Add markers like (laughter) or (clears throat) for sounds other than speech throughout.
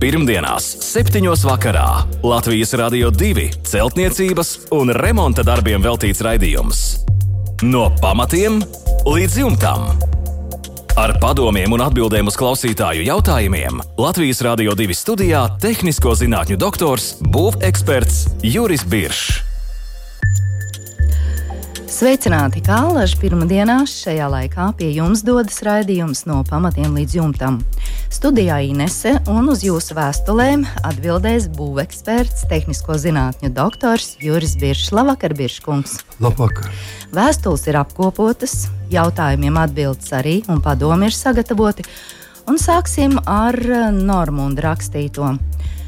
Pirmdienās, 7. vakarā Latvijas Rādio 2 celtniecības un remonta darbiem veltīts raidījums. No pamatiem līdz jumtam. Ar padomiem un atbildēm uz klausītāju jautājumiem Latvijas Rādio 2 studijā - tehnisko zinātņu doktors, būveksperts Juris Biršs. Sveicināti, kā Latvijas pirmdienās šajā laikā pie jums dodas raidījums no pamatiem līdz jumtam. Studijā Inese un uz jūsu vēstulēm atbildēs būveksperts, tehnisko zinātņu doktors Juris Biršs. Labvakar, Birškungs! Labvakar! Vēstules ir apkopotas, jautājumiem atbildes arī un padomi ir sagatavoti. Un sāksim ar Normunda rakstīto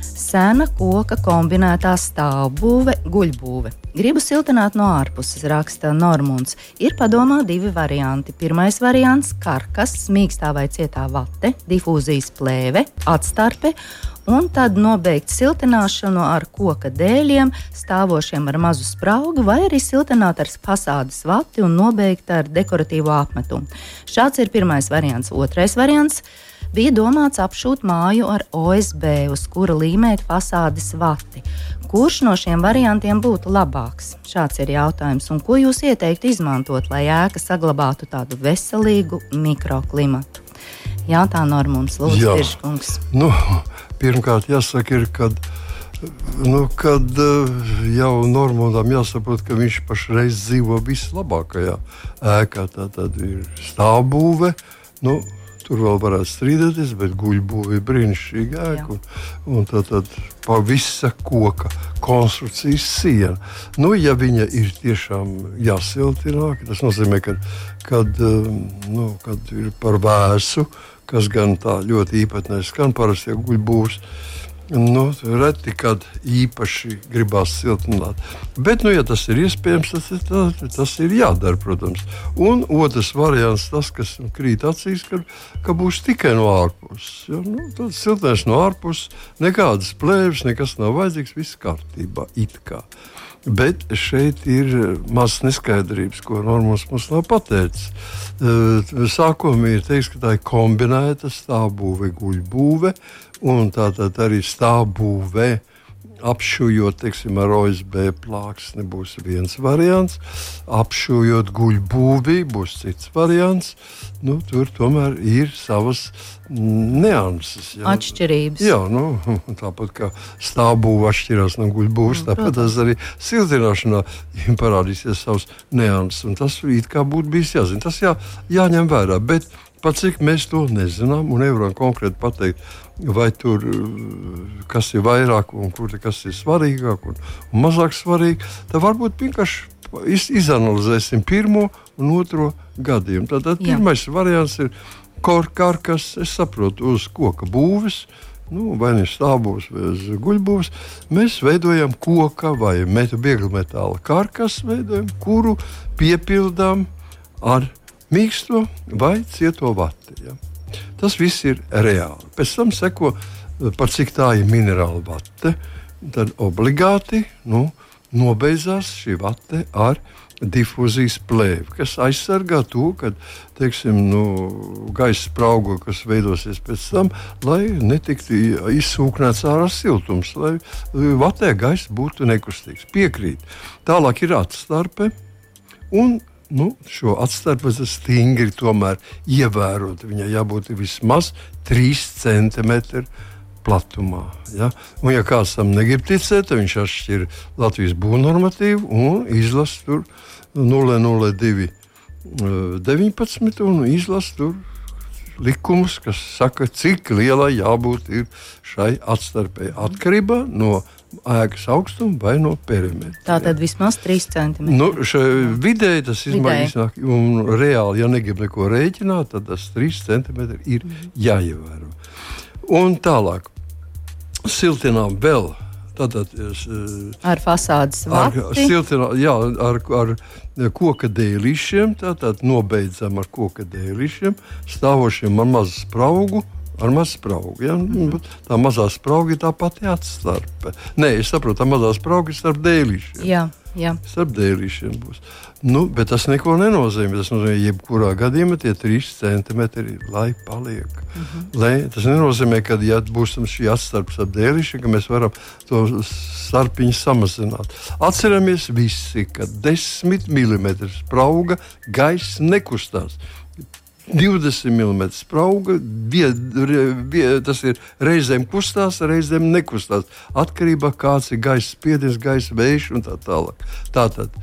sena koka kombinētā stāvbūve, guļbūve. Gribu siltināt no ārpuses, raksta Normons. Ir padomā divi varianti. Pirmais variants - karkas, mīkstā vai cietā vate, difūzijas plēve, atstarpe. Un tad nobeigt siltināšanu ar koka dēļiem, stāvošiem ar mazu spraugu, vai arī siltināt ar fasādes vati un nobeigt ar dekoratīvo apmetumu. Šāds ir pirmais variants. Otrais variants bija domāts apšūt māju ar OSB, uz kura līmēt fasādes vati. Kurš no šiem variantiem būtu labāks? Šāds ir jautājums. Un ko jūs ieteiktu izmantot, lai ēka saglabātu tādu veselīgu mikroklimatu? Jautā Normons Lūdzu, nu, Pirmkārt, jāsaka, ir, kad nu, kad jau Normandam jāsaprot, ka viņš pašreiz dzīvo vislabākajā ēkā. Tā tad ir stāvbūve. Nu, Tur vēl varētu strīdēties, bet guļbūve ir brīnišķīga ēka. Un, un tad, tad pa visa koka konstrukcijas siena. Nu, ja viņa ir tiešām jāsiltina, tas nozīmē, ka kad, um, nu, kad ir par vēsu, kas gan tā ļoti īpatnēji skan, parasti jau guļbūves Nu, reti, kad īpaši gribās siltināt. Bet, nu, ja tas ir iespējams, tas, ir, tā, tas ir jādara, protams. Un otrs variants, tas, kas krīt acīs, ka, ka būs tikai no ārpuses. Ja? Nu, tad siltinās no ārpuses, nekādas plēves, nekas nav vajadzīgs, viss kārtībā. Bet šeit ir mazas neskaidrības, ko Normāls mums nav pateicis. Sākumā ir teikts, ka tā ir kombinēta stāvbūve, guļbūve un tātad arī stāvbūvē. Apšujot, teiksim, ar OSB plāksni nebūs viens variants, apšujot guļbūvi būs cits variants. Nu, tur tomēr ir savas nianses. Jā. Atšķirības. Jā, nu, (laughs) tāpat kā stāvbūve atšķirās no guļbūves, mm, tāpat tas arī siltināšanā (laughs) parādīsies savs nianses. Tas it kā būtu bijis jāzina. Tas jā, jāņem vērā. Bet, Pat cik mēs to nezinām un nevaram konkrēti pateikt, vai tur kas ir vairāk un kur kas ir svarīgāk un, un mazāk svarīgi, tad varbūt vienkārši iz, izanalizēsim pirmo un otro gadījumu. Tātad pirmais variants ir korkas, es saprotu, uz koka būves. Nu, vai nu stāvos, vai guļbūs, mēs veidojam koka vai metu vieglu metāla karkas, veidojam, kuru piepildām ar mīksto vai cieto vati. Ja. Tas viss ir reāli. Pēc tam seko, par cik tā ir minerāla vate. Tad obligāti nu, nobeidzās šī vate ar difūzijas plēvi, kas aizsargā to, ka nu, gaisa sprauga, kas veidosies pēc tam, lai netiktu izsūknēts ārā siltums, lai vatē gaisa būtu nekustīgs. Piekrīt. Tālāk ir atstarpe. Un nu, šo atstarpi stingri ievērot. Viņai jābūt vismaz 3 cm platumā. Ja? Un, ja kāds tam negrib ticēt, tad viņš atšķir Latvijas būvnormatīvu un izlasa tur 002 19 un izlasa tur likumus, kas saka, cik lielai jābūt šai atstarpēji atkarībā no ēkas augstuma vai no perimetra. Tā tad vismaz 3 cm. Nu, vidēji tas izmaksās, un reāli, ja negrib neko rēķināt, tad tas 3 cm ir jāievēro. Un tālāk, siltinām vēl. Tātad, ar fasādes vati. Ar, siltinā, jā, ar, ar koka dēlīšiem, tātad nobeidzam ar koka dēlīšiem, stāvošiem ar mazu spraugu, ar mazu spraugu. Ja? Mm. Tā mazā sprauga ir tā pati atstarpe. Nē, es saprotu, tā mazā sprauga ir starp dēlīšiem. Jā. Jā. Starp dēlīšiem būs. Nu, bet tas neko nenozīmē. Tas nozīmē, ka jebkurā gadījumā tie trīs centimetri lai paliek. Mhm. -huh. lai, tas nenozīmē, ka, ja būs šī atstarps ar dēlīšiem, ka mēs varam to starpiņu samazināt. Atceramies visi, ka 10 mm sprauga gaisa nekustās. 20 mm sprauga, vie, vie, tas ir reizēm kustās, reizēm nekustās. Atkarībā no tā, kāds ir gaisa spiediens, gaisa vējš un tā tālāk. Tātad,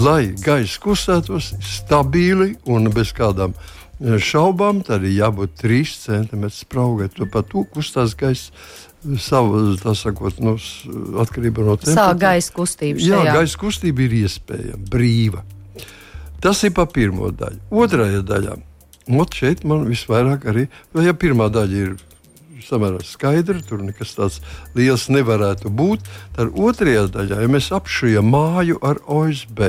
lai gaisa kustētos stabili un bez kādām šaubām, tad ir jābūt 3 cm spraugai. To pat to kustās gaisa. Savu, tā sakot, nu, atkarībā no tā, ir gaisa kustība. Jā, gaisa kustība ir iespējama, brīva. Tas ir pa pirmo daļu. Otrajā daļā, ot šeit man visvairāk arī, ja pirmā daļa ir samērā skaidra, tur nekas tāds liels nevarētu būt, tad otrajā daļā, ja mēs apšujam māju ar OSB,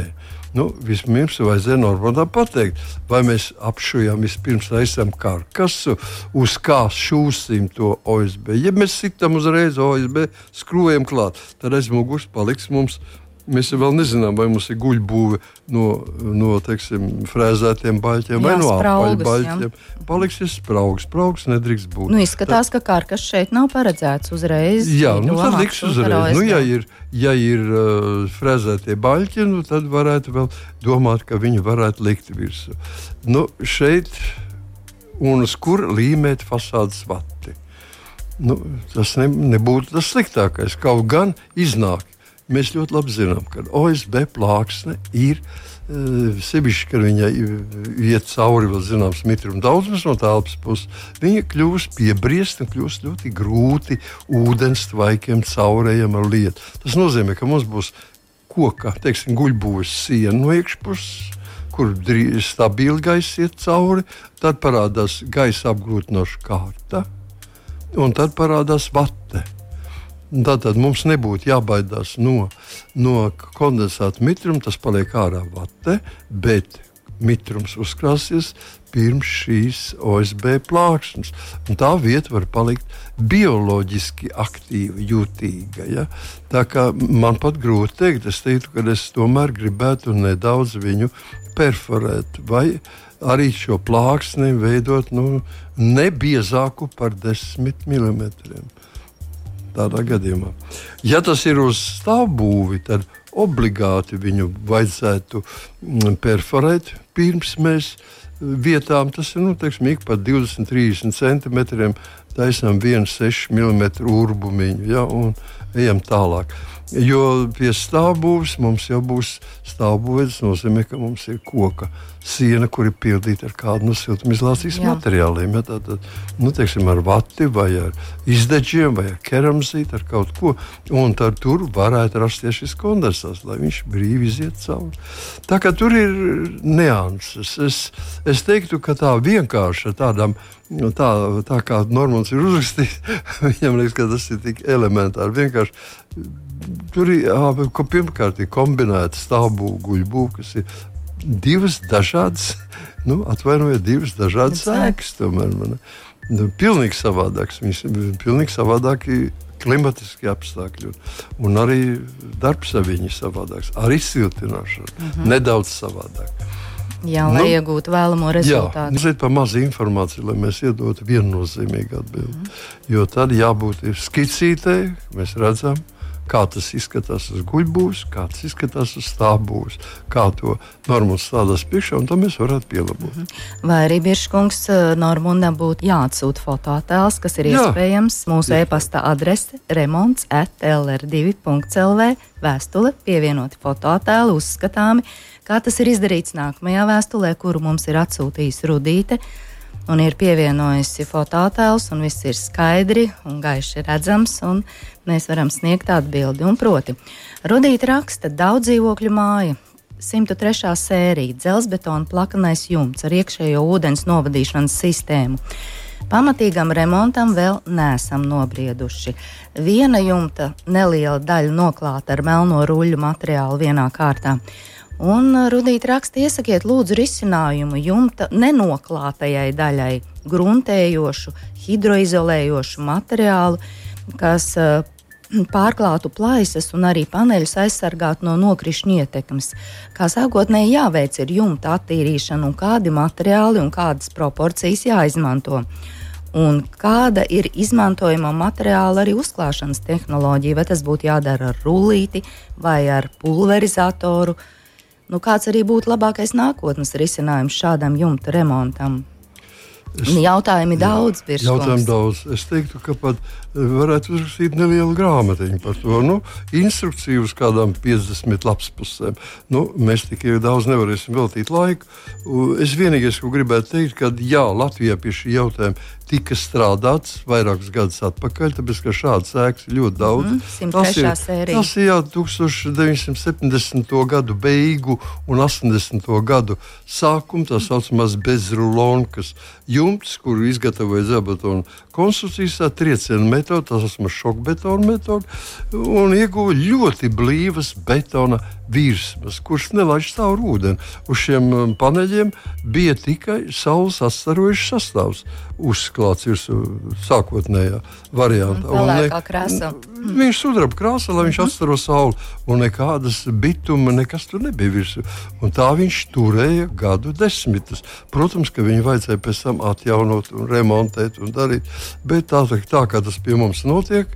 nu, vispirms vajadzēja normālā pateikt, vai mēs apšujam vispirms taisām karkasu, uz kā šūsim to OSB. Ja mēs sitam uzreiz OSB, skrūvējam klāt, tad aiz muguras paliks mums Mēs vēl nezinām, vai mums ir guļbūve no, no teiksim, frēzētiem baļķiem jā, vai no apaļbaļķiem. Paliksies spraugs, spraugs nedrīkst būt. Nu, izskatās, tā, ka karkas šeit nav paredzēts uzreiz. Jā, nu, tad liks uzreiz. Nu, ja ir, ja ir uh, frēzētie baļķi, nu, tad varētu vēl domāt, ka viņi varētu likt virsū. Nu, šeit un uz kur līmēt fasādes vati. Nu, tas ne, nebūtu tas sliktākais. Kaut gan iznāk Mēs ļoti labi zinām, ka OSB plāksne ir uh, sevišķi, kad viņai iet cauri vēl zināms mitruma daudzums no telpas puses. Viņa kļūst piebriest un kļūst ļoti grūti ūdens tvaikiem caurējam ar lietu. Tas nozīmē, ka mums būs koka, teiksim, guļbūves siena no iekšpuses. Kur stabili gaisa iet cauri, tad parādās gaisa apgrūtinoša kārta, un tad parādās vate. Tātad mums nebūtu jābaidās no, no kondensāta mitruma, tas paliek ārā vate, bet mitrums uzkrāsies pirms šīs OSB plāksnes. Un tā vieta var palikt bioloģiski aktīva, jutīga. Ja? Tā kā man pat grūti pateikt, es teiktu, ka es tomēr gribētu nedaudz viņu perforēt. Vai arī šo plāksni veidot nu, nebiezāku par 10 mm tādā gadījumā. Ja tas ir uz stāvbūvi, tad obligāti viņu vajadzētu mm, perforēt pirms mēs vietām. Tas ir nu, teiksim, ik pa 20, 30 centimetriem taisām 1,6 mm urbumiņu ja, un ejam tālāk. Jo pie stāvbūves mums jau būs stāvbūve. Tas nozīmē, ka mums ir koka siena, kur ir pildīta ar kādu no siltumizolācijas Jā. materiāliem. Ja, tātad, nu, teiksim, ar vati vai ar izdečiem vai ar keramzītu, ar kaut ko. Un tad tur varētu rasties šis kondensāts, lai viņš brīvi iziet cauri. Tā kā tur ir nianses. Es, es teiktu, ka tā vienkārši tādām. Tā, tā kā Normons ir uzrakstījis, (laughs) viņam liekas, ka tas ir tik elementāri. Vienkārši tur ir pirmkārt ir kombinēta stāvbūve, guļbūve, kas ir divas dažādas, (laughs) nu, atvainojiet, divas dažādas ēkas. Tomēr man nu, pilnīgi savādāks. Viņas ir pilnīgi savādāki klimatiski apstākļi. Un arī darbs ar viņu savādāks, arī siltināšana mm -hmm. nedaudz savādāk. Jā, lai nu, iegūtu vēlamo rezultātu. Jā, mazliet par mazu informāciju, lai mēs iedotu viennozīmīgu atbildi. Mm. Jo tad jābūt skicītei, mēs redzam, kā tas izskatās uz guļbūves, kā tas izskatās uz stāvbūves, kā to normāli stādās priekšā, un to mēs varētu pielabot. Mm -hmm. Vai arī Biržkungs eh, Normundam būtu jāatsūta fotoattēls, kas ir Jā. iespējams mūsu e-pasta adrese remonts at lr2.lv vēstule pievienoti fotoattēli uzskatāmi, kā tas ir izdarīts nākamajā vēstulē, kuru mums ir atsūtījis Rudīte un ir pievienojusi fotoattēlus, un viss ir skaidri un gaiši redzams, un mēs varam sniegt atbildi. Un proti, Rudīta raksta daudz dzīvokļu māju. 103. sērija dzelzbetona plakanais jumts ar iekšējo ūdens novadīšanas sistēmu. Pamatīgam remontam vēl neesam nobrieduši. Viena jumta neliela daļa noklāta ar melno ruļu materiālu vienā kārtā. Un Rudīte raksta, iesakiet, lūdzu, risinājumu jumta nenoklātajai daļai, gruntējošu, hidroizolējošu materiālu, kas (clears throat) pārklātu plaisas un arī paneļus aizsargātu no nokrišņu ietekmes. Kā sākotnēji jāveic ir jumta attīrīšana un kādi materiāli un kādas proporcijas jāizmanto. Un kāda ir izmantojama materiāla arī uzklāšanas tehnoloģija? Vai tas būtu jādara ar rullīti vai ar pulverizatoru? Nu, kāds arī būtu labākais nākotnes risinājums šādam jumta remontam? Es, jautājumi jā, daudz, jautājumi daudz. Es teiktu, ka pat eh, varētu uzrakstīt nelielu grāmatiņu par to. Nu, instrukciju uz kādām 50 lapspusēm. Nu, mēs tik daudz nevarēsim veltīt laiku. Es vienīgais, ko gribētu teikt, ka jā, Latvijā pie šī jautājuma tika strādāts vairākus gadus atpakaļ, tāpēc ka šādas ēkas ir ļoti daudz. Mm, tas, ir, sērija. tas ir jā, 1970. gadu beigu un 80. gadu sākuma, tā saucamās bezrulonkas jumts, kuru izgatavoja Zabatona konstrukcijas trieciena metode, tas esmu šokbetona metode, un ieguva ļoti blīvas betona virsmas, kuras nelaiž caur ūdeni. Uz šiem um, paneļiem bija tikai saules atstarojušs sastāvs uzklāts virsū sākotnējā variantā. Un, ne, krāsa. Viņš sudraba krāsa, lai viņš mm -hmm. atstaro sauli, un nekādas bituma, nekas tur nebija virsū. Un tā viņš turēja gadu desmitus. Protams, ka viņu vajadzēja pēc tam atjaunot un remontēt un darīt. Bet tā, tā kā tas pie mums notiek,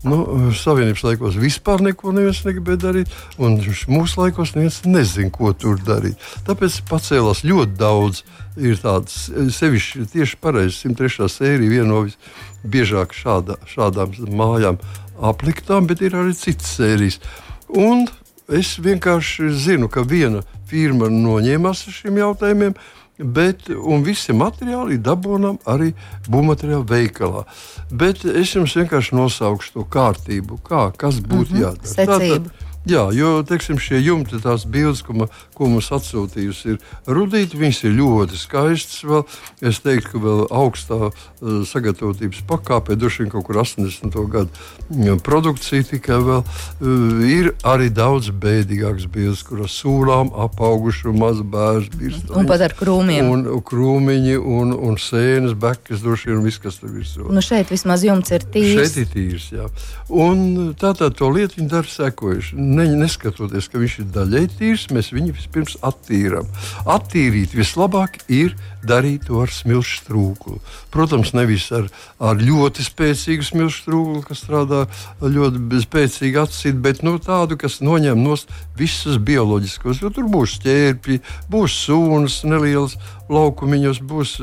Nu, Savienības laikos vispār neko negribēja darīt, un mūsu laikos neviens nezina, ko tur darīt. Tāpēc pacēlās ļoti daudz. Ir tādas sevišķi tieši pareizi 103. sērija, viena no visbiežāk šāda, šādām mājām apliktām, bet ir arī citas sērijas. Un es vienkārši zinu, ka viena firma noņēmās ar šiem jautājumiem bet visi materiāli dabūjam arī būvmateriālu veikalā. Bet es jums vienkārši nosaukšu to kārtību, kā, kas būtu mm -hmm. jādara. Secību. Tātad, Jā, jo teiksim, šie jumti, tās bildes, ko, ma, ko mums atsūtījusi, ir rudīti. Viņas ir ļoti skaistas. Vēl. Es teiktu, ka vēl augstā uh, sagatavotības pakāpē, droši vien kaut kur 80. gadu mm, produkcija tikai vēl. Uh, ir arī daudz bēdīgākas bildes, kuras sūrām apauguši un maz bērns birst. Un pat ar krūmiem. Un, un krūmiņi un, un sēnes, bekas, droši vien viss, kas tur virsū. Nu šeit vismaz jumts ir tīrs. Šeit ir tīrs, jā. Un tātad to lietu viņi dara sekojuši ne, neskatoties, ka viņš ir daļai tīrs, mēs viņu vispirms attīrām. Attīrīt vislabāk ir darīt to ar smilšu trūklu. Protams, nevis ar, ar ļoti spēcīgu smilšu trūklu, kas strādā ļoti spēcīgi acīm, bet nu, tādu, kas noņem no visas bioloģiskos. Tur būs ķērpji, būs sūnas, nelielas laukumiņos, būs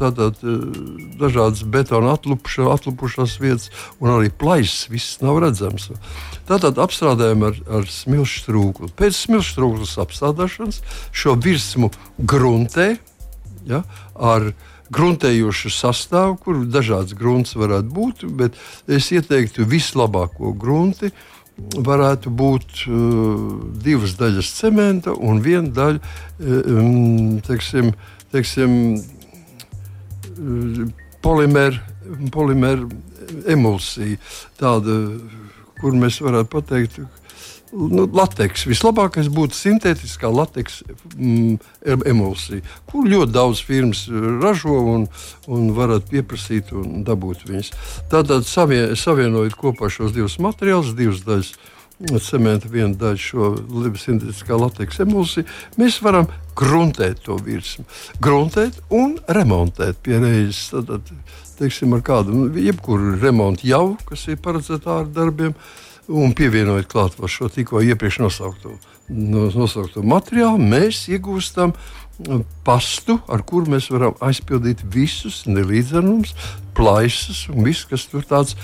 tātad, dažādas betona atlupušā, atlupušās vietas, un arī plaisas viss nav redzams. Tātad apstrādājam ar, ar smilšu trūklu. Pēc smilšu trūklas apstrādāšanas šo virsmu gruntē ja, ar gruntējošu sastāvu, kur dažāds grunts varētu būt, bet es ieteiktu vislabāko grunti. Varētu būt uh, divas daļas cementa un viena daļa um, teiksim, teiksim, polimēra polimer emulsija, tāda, kur mēs varētu pateikt, nu, lateks. Vislabākais būtu sintētiskā lateks mm, emulsija, kur ļoti daudz firmas ražo un, un varat pieprasīt un dabūt viņas. Tātad savien, savienojot kopā šos divus materiālus, divas daļas cementa, viena daļa šo sintētiskā lateks emulsiju, mēs varam gruntēt to virsmu. Gruntēt un remontēt pie reizes. Tātad, teiksim, ar kādu, nu, jebkuru remontu jau, kas ir paredzēta ar darbiem, un pievienojot klāt šo tikko iepriekš nosaukto, nosaukto materiālu, mēs iegūstam pastu, ar kuru mēs varam aizpildīt visus nelīdzenumus, plaisas un viss, kas tur tāds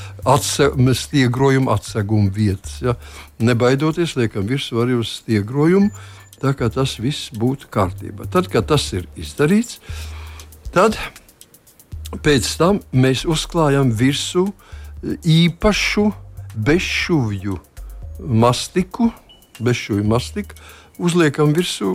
stiegrojuma atseguma vietas. Ja. Nebaidoties, liekam virsū arī uz stiegrojumu, tā kā tas viss būtu kārtībā. Tad, kad tas ir izdarīts, tad pēc tam mēs uzklājam virsū īpašu bezšuvju mastiku, bezšuvju mastiku uzliekam virsū,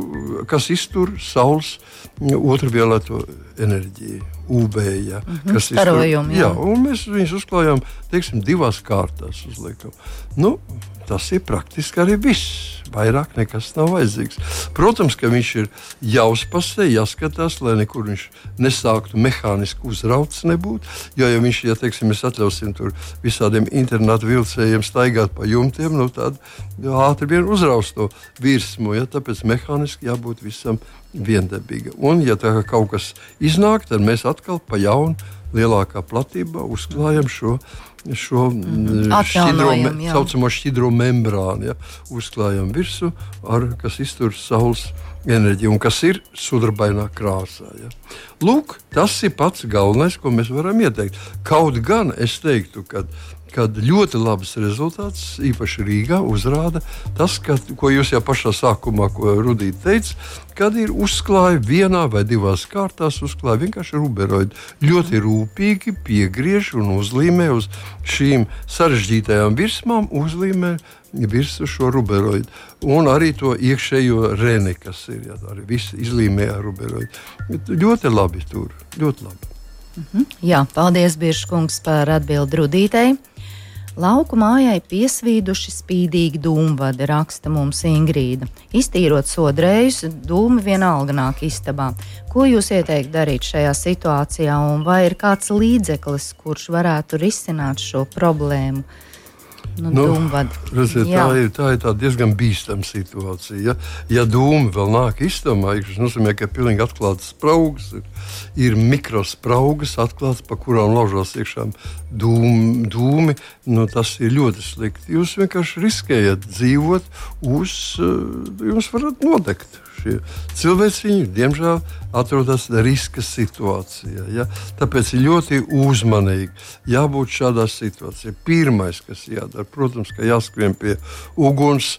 kas iztur saules ultravioleto enerģiju. UV. Ja, mm -hmm, kas ir starojumi. Jā, un mēs viņus uzklājām teiksim, divās kārtās. Uzliekam. Nu, tas ir praktiski arī viss. Vairāk nekas nav vajadzīgs. Protams, ka viņš ir jāuzpasē, jāskatās, lai nekur viņš nesāktu mehāniski uzrauts nebūt. Jo, ja viņš, ja teiksim, mēs atļausim tur visādiem internetu vilcējiem staigāt pa jumtiem, nu tad ātri vien uzraust to virsmu. Ja, tāpēc mehāniski jābūt visam viendabīgam. Un, ja tā kaut kas iznāk, tad mēs atkal pa jaunu lielākā platībā uzklājam šo šo mm, šķidro, tā saucamo šķidro membrānu. Ja, uzklājam virsmu, ar, kas iztur saules enerģiju un kas ir sudrabainā krāsā. Ja. Lūk, tas ir pats galvenais, ko mēs varam ieteikt. Kaut gan es teiktu, ka kad ļoti labs rezultāts, īpaši Rīgā, uzrāda tas, ka, ko jūs jau pašā sākumā, ko Rudīte teica, kad ir uzklāja vienā vai divās kārtās, uzklāja vienkārši ruberoidu. Ļoti rūpīgi piegriež un uzlīmē uz šīm sarežģītajām virsmām, uzlīmē virsmu šo ruberoidu. Un arī to iekšējo reni, kas ir jā, arī viss izlīmē ar ruberoidu. Ļoti labi tur, ļoti labi. -hmm. Jā, paldies, Biržkungs, par atbildi Rudītei. Lauku mājai piesvīduši spīdīgi dūmvadi, raksta mums Ingrīda. Iztīrot sodrējus, dūmi vienalga nāk istabā. Ko jūs ieteikt darīt šajā situācijā, un vai ir kāds līdzeklis, kurš varētu risināt šo problēmu? Nu, nu, redziet, tā, ir, tā ir diezgan bīstama situācija. Ja, ja dūmi vēl nāk iztamā, tas nozīmē, ka ir pilnīgi atklātas spraugas, ir, ir mikrospraugas atklātas, pa kurām laužās iekšā dūmi. dūmi nu, tas ir ļoti slikti. Jūs vienkārši riskējat dzīvot uz, eh, jums varat nodegt šie cilvēki, diemžēl, atrodas riska situācijā. Ja? Tāpēc ir ļoti uzmanīgi jābūt šādā situācijā. Pirmais, kas jādara, protams, ka jāskrien pie uguns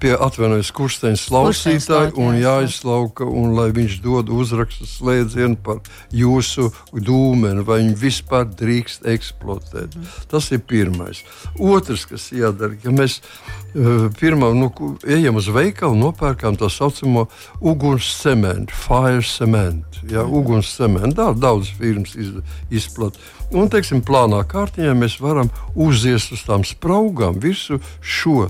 pie atvainojas kursteņa slausītāja un jāizslauka, un lai viņš dod uzrakstu slēdzienu par jūsu dūmeni, vai viņi vispār drīkst eksploatēt. Mm. Tas ir pirmais. Otrs, kas jādara, ja mēs uh, pirmā nu, ejam uz veikalu, nopērkam tā saucamo uguns cementu, fire cement, ja, mm. uguns cementu, daudz firmas iz, izplat. Un, teiksim, plānā kārtiņā mēs varam uziest uz tām spraugām visu šo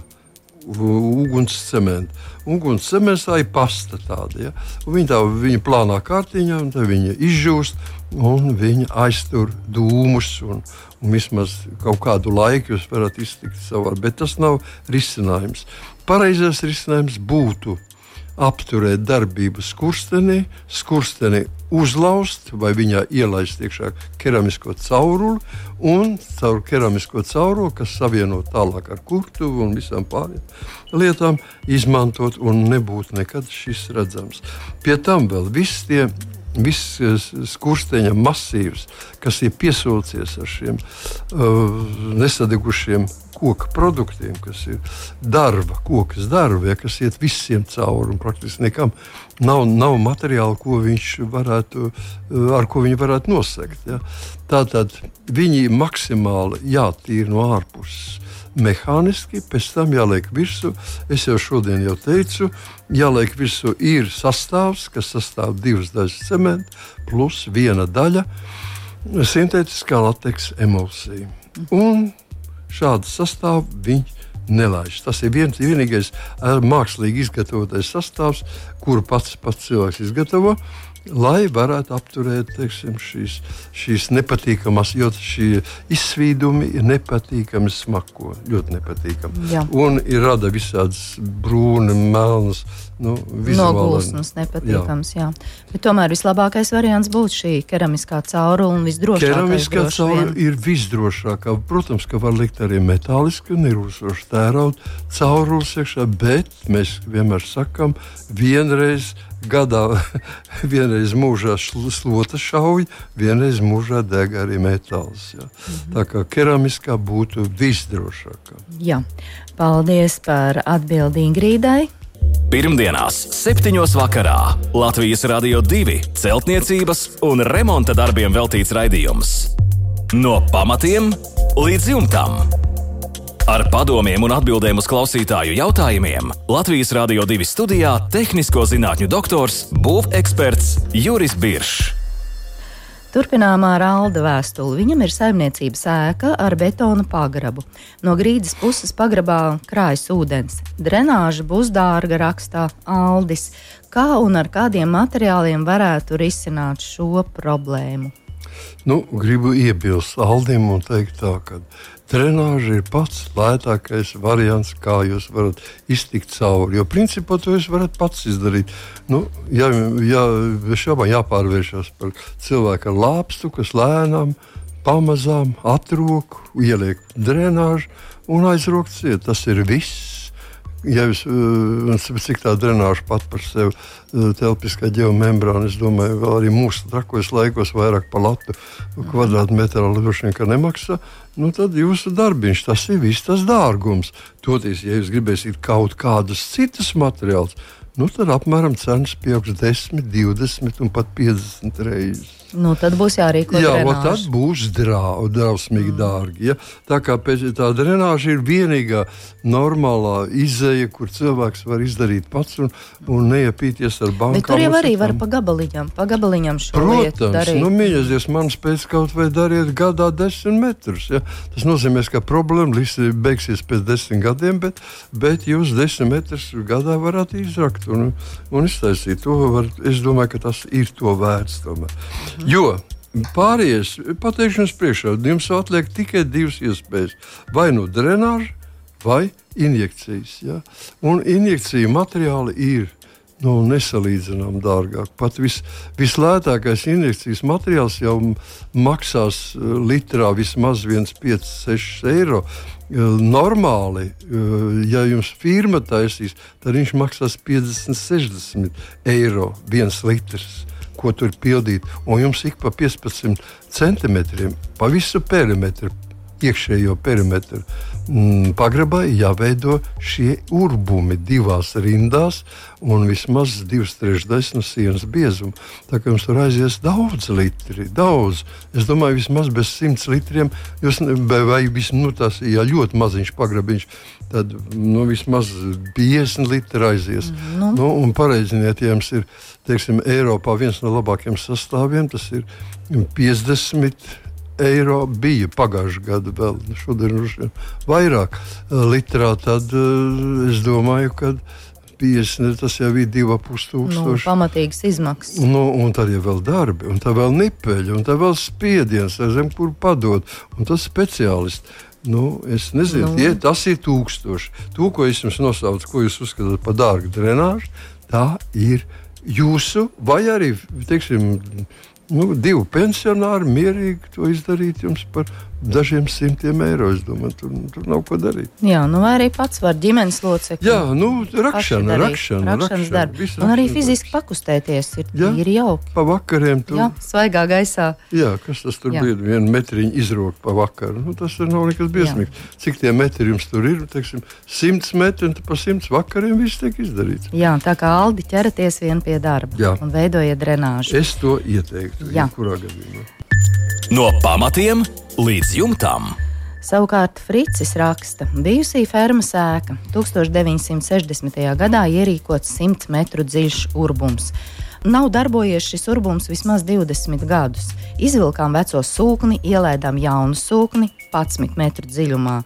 uguns cementu. Uguns cements tā ir pasta tāda. Ja? Viņa tā viņa plānā kārtiņā, un viņa izžūst, un viņa aiztur dūmus. Un, un vismaz kaut kādu laiku jūs varat iztikt savā, bet tas nav risinājums. Pareizais risinājums būtu apturēt darbību skurstenī, skursteni uzlauzt vai viņā ielaist iekšā keramisko cauruli un caur keramisko cauruli, kas savieno tālāk ar kurtuvu un visām pārējām lietām, izmantot un nebūtu nekad šis redzams. Pie tam vēl viss tie viss skursteņa masīvs, kas ir piesaucies ar šiem uh, nesadegušiem koka produktiem, kas ir darba, kokas darba, ja, kas iet visiem cauri un praktiski nekam nav, nav materiāla, ko varētu, ar ko viņi varētu nosegt. Ja. Tātad viņi maksimāli jātīra no ārpuses. Mehāniski, pēc tam jāliek virsū. Es jau šodien jau teicu, jāliek virsū ir sastāvs, kas sastāv divas daļas cementa, plus viena daļa sintētiskā lateksa emulsija. Un šādu sastāvu viņš nelaiž. Tas ir viens, vienīgais mākslīgi izgatavotais sastāvs, kuru pats, pats cilvēks izgatavo lai varētu apturēt teiksim, šīs, šīs nepatīkamas, jo šie izsvīdumi ir nepatīkami smako, ļoti nepatīkami. Jā. Un ir rada visādas brūnas, melnas. Nu, Nogulsnes nepatīkams, jā. jā. Bet tomēr vislabākais variants būtu šī keramiskā caurule un visdrošākā. Keramiskā caurule ir visdrošākā. Protams, ka var likt arī metāliski, nerūsoši tērauda caurules iekšā, bet mēs vienmēr sakam, vienreiz gadā (laughs) vienreiz mūžā slota šauja, vienreiz mūžā deg arī metāls. Jā. Mm -hmm. Tā kā keramiskā būtu visdrošākā. Jā. Paldies par atbildi Ingrīdai. Pirmdienās, 7. vakarā Latvijas Rādio 2 celtniecības un remonta darbiem veltīts raidījums. No pamatiem līdz jumtam. Ar padomiem un atbildēm uz klausītāju jautājumiem Latvijas Rādio 2 studijā - tehnisko zinātņu doktors, būveksperts Juris Biršs. Turpinājumā ar Alda vēstuli. Viņam ir saimniecības ēka ar betona pagrabu. No grīdas puses pagrabā krājas ūdens. Drenāža būs dārga, rakstā Aldis. Kā un ar kādiem materiāliem varētu risināt šo problēmu? Nu, gribu iebilst Aldim un teikt, tā, ka Trenāža ir pats lētākais variants, kā jūs varat iztikt cauri. Jo principā to jūs varat pats izdarīt. Nu, ja, ja šādi jāpārvēršas par cilvēku ar lāpstu, kas lēnām, pamazām atrok, ieliek drenāžu un aizrok ciet. Tas ir viss ja jūs, uh, cik tā drenāža pat par sevi uh, telpiskā geomembrāna, es domāju, vēl arī mūsu trakos laikos vairāk par latu kvadrātmetrā droši vien nemaksā, nu tad jūsu darbiņš, tas ir viss tas dārgums. Toties, ja jūs gribēsiet kaut kādus citus materiālus, nu tad apmēram cenas pieaugs 10, 20 un pat 50 reizes. Nu, tad būs jārīko Jā, tad būs drau, drausmīgi mm. dārgi. Ja? Tā kā pēc, tā drenāža ir vienīgā normālā izēja, kur cilvēks var izdarīt pats un, un neiepīties ar bankām. Bet tur jau arī var pa gabaliņam, pa gabaliņam šo Protams, nu, mīļaties, man spēc kaut vai dariet gadā desmit metrus. Ja? Tas nozīmē, ka problēma beigsies pēc desmit gadiem, bet, bet jūs desmit metrus gadā varat izrakt un, un iztaisīt. To var, es domāju, ka tas ir to vērts tomēr. Mm. Jo pārējais, pateikšu jums priekšā, jums atliek tikai divas iespējas. Vai nu drenāža, vai injekcijas. Ja? Un injekciju materiāli ir nu, nesalīdzinām dārgāk. Pat vis, vislētākais injekcijas materiāls jau maksās eh, litrā vismaz 1,5-6 eiro. Eh, normāli, eh, ja jums firma taisīs, tad viņš maksās 50, 60 eiro viens litrs ko tur pildīt. Un jums ik pa 15 centimetriem, pa visu perimetru, iekšējo perimetru mm, pagrabā jāveido šie urbumi divās rindās un vismaz divas trešdaļas no sienas biezuma. Tā kā jums tur aizies daudz litri, daudz. Es domāju, vismaz bez simts litriem, jūs, vai vismaz nu, tas ir ja ļoti maziņš pagrabiņš. Tad nu, vismaz 50 litri aizies. Mm, nu. Nu, un pareiziniet, ja jums ir teiksim, Eiropā viens no labākajiem sastāviem, tas ir 50 eiro bija pagājušā gada vēl, šodien ir vairāk litrā. Tad uh, es domāju, ka 50, tas jau ir 2,5 tūkstoši. Nu, pamatīgas izmaksas. Nu, un tad ir vēl darbi, un tā vēl nipeļi, un tā vēl spiediens, zem kur padot. Un tas speciālists. Nu, es nezinu, nu. tie, tas ir tūkstoši. To, ko es jums nosaucu, ko jūs uzskatāt par dārgu drenāžu, tā ir jūsu vai arī teiksim, nu, divi pensionāri mierīgi to izdarīt jums par dažiem simtiem eiro. Es domāju, tur, tur nav ko darīt. Jā, nu vai arī pats var ģimenes locekļi. Jā, nu, rakšana, rakšana, rakšanas darbs. Un arī fiziski pakustēties ir, jā, ir jauki. Pa vakariem tur. Jā, svaigā gaisā. Jā, kas tas tur jā. bija? Vienu metriņu izrok pa vakaru. Nu, tas nav nekas briesmīgs. Cik tie metri jums tur ir? Teiksim, simts metri un pa simts vakariem viss tiek izdarīts. Jā, tā kā Aldi ķeraties vien pie darba jā. un veidojiet drenāžu. Es to ieteiktu. Jā. Kurā gadījumā? No pamatiem līdz jumtam. Savukārt Fricis raksta, ka bijusī fermas ēka 1960. gadā ierīkots 100 metru dziļš urbums. Nav darbojies šis urbums vismaz 20 gadus. Izvilkām veco sūkni, ielaidām jaunu sūkni 11 metru dziļumā.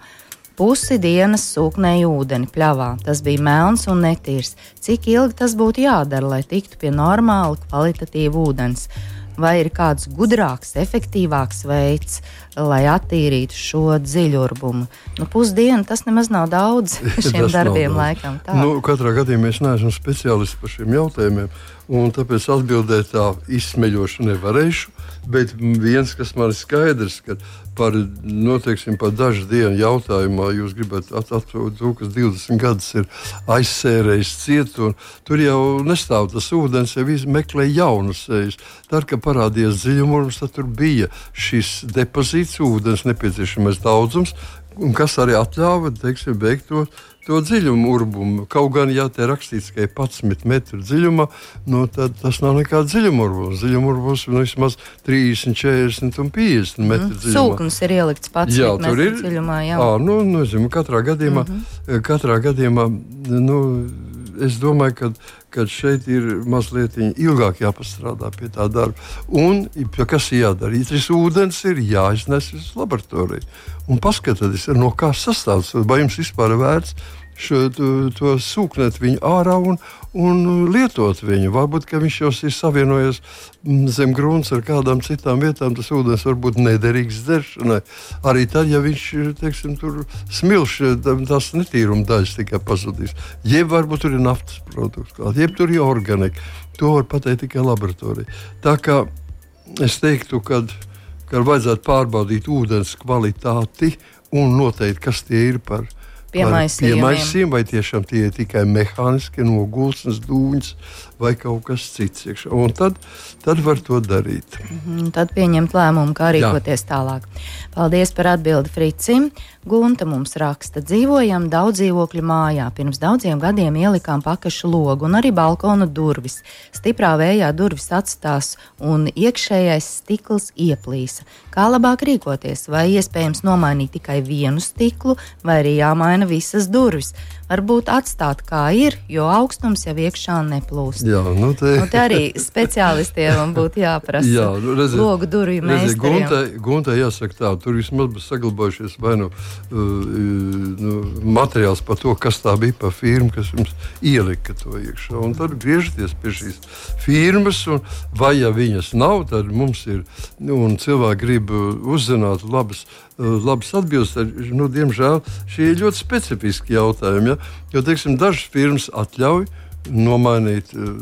Pusi dienas sūknēja ūdeni pļavā. Tas bija melns un netīrs. Cik ilgi tas būtu jādara, lai tiktu pie normāla, kvalitatīva ūdens? Vai ir kāds gudrāks, efektīvāks veids, lai attīrītu šo dziļurbumu. Nu, pusdienu tas nemaz nav daudz (laughs) šiem darbiem, laikam. Tā. Nu, katrā gadījumā es neesmu speciālists par šiem jautājumiem, un tāpēc atbildēt tā izsmeļoši nevarēšu. Bet viens, kas man ir skaidrs, ka par, noteiksim, par dažu dienu jautājumā jūs gribat atrast kas 20 gadus ir aizsērējis ciet, un tur jau nestāv tas ūdens, jau meklē jaunus sējus. Tad, kad parādījās dziļumurs, tad tur bija šis depozīts, ūdens nepieciešamais daudzums, un kas arī atļāva teiksim, beigt to, to dziļumu urbumu. Kaut gan, ja te rakstīts, ka ir 11 metru dziļumā, nu, tad tas nav nekāds dziļuma urbums. Dziļuma urbums ir nu, vismaz 30, 40 un 50 mm. metru dziļumā. Sūknis ir ielikts pats jā, tur ir dziļumā. Jā, à, nu, nu, zinu, katrā gadījumā, mm -hmm. katrā gadījumā nu, es domāju, ka, ka šeit ir mazliet ilgāk jāpastrādā pie tā darba. Un kas ir jādara? Ja šis ūdens ir jāiznes uz laboratoriju. Un paskatieties, no kā sastāvs. Vai jums vispār ir vērts šo, to, to sūknēt viņu ārā un, un lietot viņu. Varbūt viņš jau ir savienojies mm, zem grunts ar kādām citām vietām. Tas ūdens var būt nederīgs dzeršanai. Arī tad, ja viņš teiksim, tur smilš, tās netīruma daļas tikai pazudīs. Jeb varbūt tur ir naftas produkts, klāt, jeb tur ir organika. To var pateikt tikai laboratorijā. Tā kā es teiktu, ka vajadzētu pārbaudīt ūdens kvalitāti un noteikt, kas tie ir par piemaisījumiem, vai tiešām tie ir tikai mehāniski nogulsnes dūņas, vai kaut kas cits. Iekšā. Un tad, tad var to darīt. Mm -hmm, tad pieņemt lēmumu, kā rīkoties Jā. tālāk. Paldies par atbildi Fricim. Gunta mums raksta, dzīvojam daudz dzīvokļu mājā. Pirms daudziem gadiem ielikām pakašu logu un arī balkona durvis. Stiprā vējā durvis atstās un iekšējais stikls ieplīsa. Kā labāk rīkoties? Vai iespējams nomainīt tikai vienu stiklu, vai arī jāmaina visas durvis? Varbūt atstāt kā ir, jo augstums jau iekšā neplūst. Jā, nu te... nu, te arī speciālistiem (laughs) būtu jāprasa. Jā, nu, redziet, logu durvju meistariem. Guntai jāsaka tā, tur vismaz būs saglabājušies vai nu, uh, nu materiāls par to, kas tā bija pa firmu, kas jums ielika to iekšā. Un tad griežaties pie šīs firmas, un vai ja viņas nav, tad mums ir, nu, un cilvēki grib uzzināt labas Eh, labas atbildes. Nu, diemžēl šie ir ļoti specifiski jautājumi. Ja? Jo teiksim, dažas firmas atļauj nomainīt uh,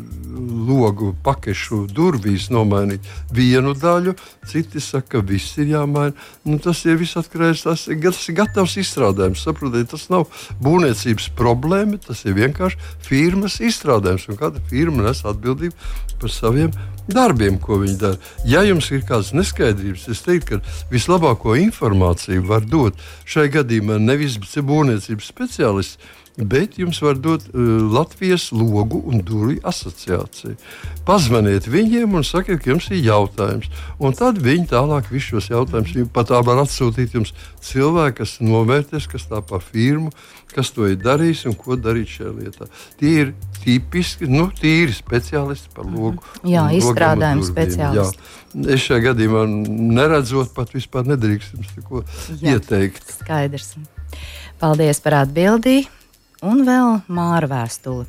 logu pakešu durvīs, nomainīt vienu daļu. Citi saka, ka viss ir jāmaina. Nu, tas ir viss atkarīgs tā, tas ir gatavs izstrādājums. Saprotiet, tas nav būvniecības problēma, tas ir vienkārši firmas izstrādājums. Katra firma nes atbildību par saviem darbiem, ko viņi dara. Ja jums ir kādas neskaidrības, es teiktu, ka vislabāko informāciju var dot šai gadījumā nevis būvniecības speciālists. Bet jums var dot uh, Latvijas logu un durvju asociācija. Pazvaniet viņiem un sakiet, ka jums ir jautājums. Un tad viņi tālāk visus šos jautājumus pat var atsūtīt jums cilvēki, kas novērtēs, kas tā pa firmu, kas to ir darījis un ko darīt šajā lietā. Tie ir tipiski, nu, tīri speciālisti par logu. Jā, izstrādājumi speciālisti. Jā. Es šajā gadījumā neredzot, pat vispār nedrīkst jums neko Jā, ieteikt. Skaidrs. Paldies par atbildī un vēl māra vēstuli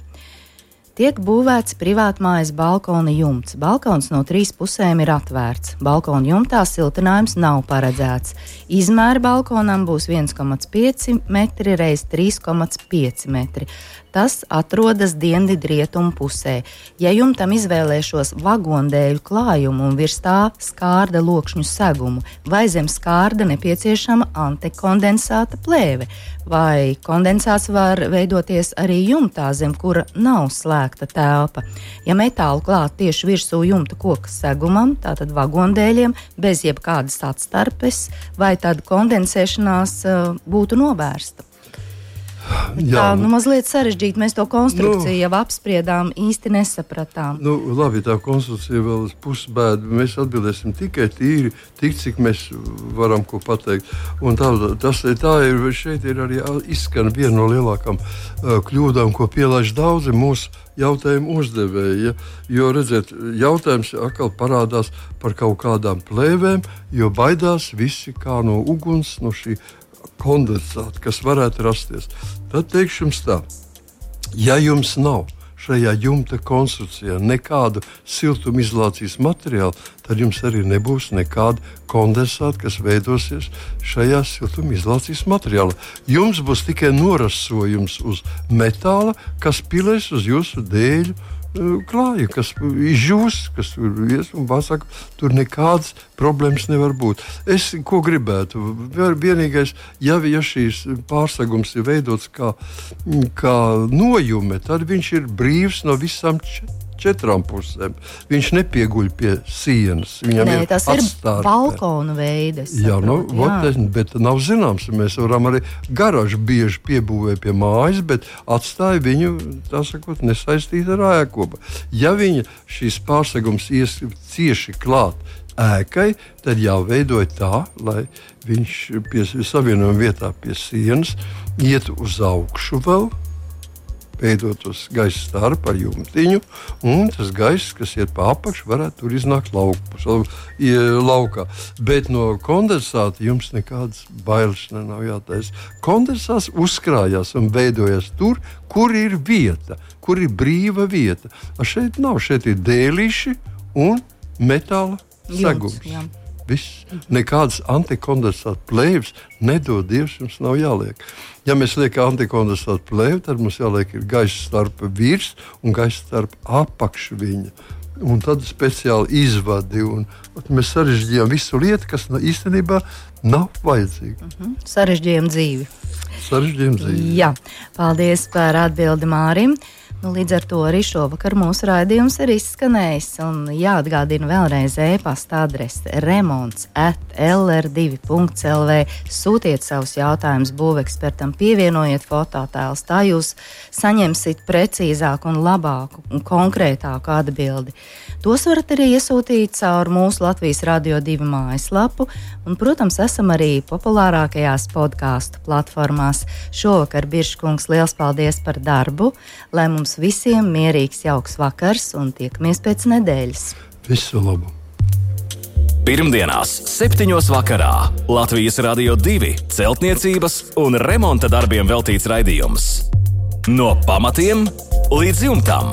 tiek būvēts privātmājas balkona jumts. Balkons no trīs pusēm ir atvērts. Balkona jumtā siltinājums nav paredzēts. Izmēri balkonam būs 1,5 metri x 3,5 metri. Tas atrodas dienvidrietumu pusē. Ja jumtam izvēlēšos vagondēļu klājumu un virs tā skārda lokšņu segumu, vai zem skārda nepieciešama antikondensāta plēve, vai kondensāts var veidoties arī jumtā, zem kura nav slēgta telpa. Ja metālu klāt tieši virsū jumta koka segumam, tātad vagondēļiem, bez jebkādas atstarpes, vai tad kondensēšanās uh, būtu novērsta. Jā, tā nu, nu, mazliet sarežģīti. Mēs to konstrukciju nu, jau apspriedām, īsti nesapratām. Nu, labi, tā konstrukcija vēl ir pusbēda. Mēs atbildēsim tikai tīri, tik cik mēs varam ko pateikt. Un tā, tas tā ir, šeit ir arī izskan viena no lielākām uh, kļūdām, ko pielaiž daudzi mūsu jautājumu uzdevēji. Ja? Jo, redziet, jautājums atkal parādās par kaut kādām plēvēm, jo baidās visi kā no uguns, no šī kondensāti, kas varētu rasties. Tad teikšu jums tā, ja jums nav šajā jumta konstrukcijā nekādu siltumizolācijas materiālu, tad jums arī nebūs nekāda kondensāta, kas veidosies šajā siltumizolācijas materiālā. Jums būs tikai norasojums uz metāla, kas pilēs uz jūsu dēļu klāja, kas izžūs, kas tur ies un pasaka, tur nekādas problēmas nevar būt. Es ko gribētu? Vienīgais, ja, ja šīs pārsegums ir veidots kā, kā nojume, tad viņš ir brīvs no visām četrām četrām pusēm. Viņš nepieguļ pie sienas. Viņam Nē, ir tas atstārpē. ir balkona veids. Jā, nu, jā. bet nav zināms. Mēs varam arī garažu bieži piebūvēt pie mājas, bet atstāja viņu sakot, nesaistītu ar ēkopu. Ja viņa šīs pārsegums ies cieši klāt ēkai, tad jāveido tā, lai viņš pie savienojuma vietā pie sienas iet uz augšu vēl veidotos gaisa starp ar jumtiņu, un tas gaiss, kas iet pa apakšu, varētu tur iznākt lauk, laukā. Bet no kondensāta jums nekādas bailes nav jātaisa. Kondensāts uzkrājās un veidojas tur, kur ir vieta, kur ir brīva vieta. A šeit nav, šeit ir dēlīši un metāla segums. Jums, Viss. Nekādas antikondensāta plēves nedod Dievs, jums nav jāliek. Ja mēs liekam antikondensāta plēvi, tad mums jāliek gaisa starp virs un gaisa starp apakšu viņa. Un tad speciāli izvadi. Un, mēs sarežģījām visu lietu, kas īstenībā nav vajadzīga. Uh mhm. -huh. Sarežģījām dzīvi. Sarežģījām dzīvi. Jā, paldies par atbildi Mārim. Nu, līdz ar to arī šovakar mūsu raidījums ir izskanējis. Jāatgādina vēlreiz e-pasta adrese remonds at lr2.lv. Sūtiet savus jautājumus būvekspertam, pievienojiet fototēlus, tā jūs saņemsiet precīzāku un labāku un konkrētāku atbildi. Tos varat arī iesūtīt caur mūsu Latvijas Radio 2 mājaslapu, un, protams, esam arī populārākajās podkāstu platformās. Šovakar Biržkungs liels paldies par darbu, lai mums visiem mierīgs, jauks vakars un tiekamies pēc nedēļas. Visu labu! Pirmdienās, 7. vakarā Latvijas Rādio 2 celtniecības un remonta darbiem veltīts raidījums. No pamatiem līdz jumtam.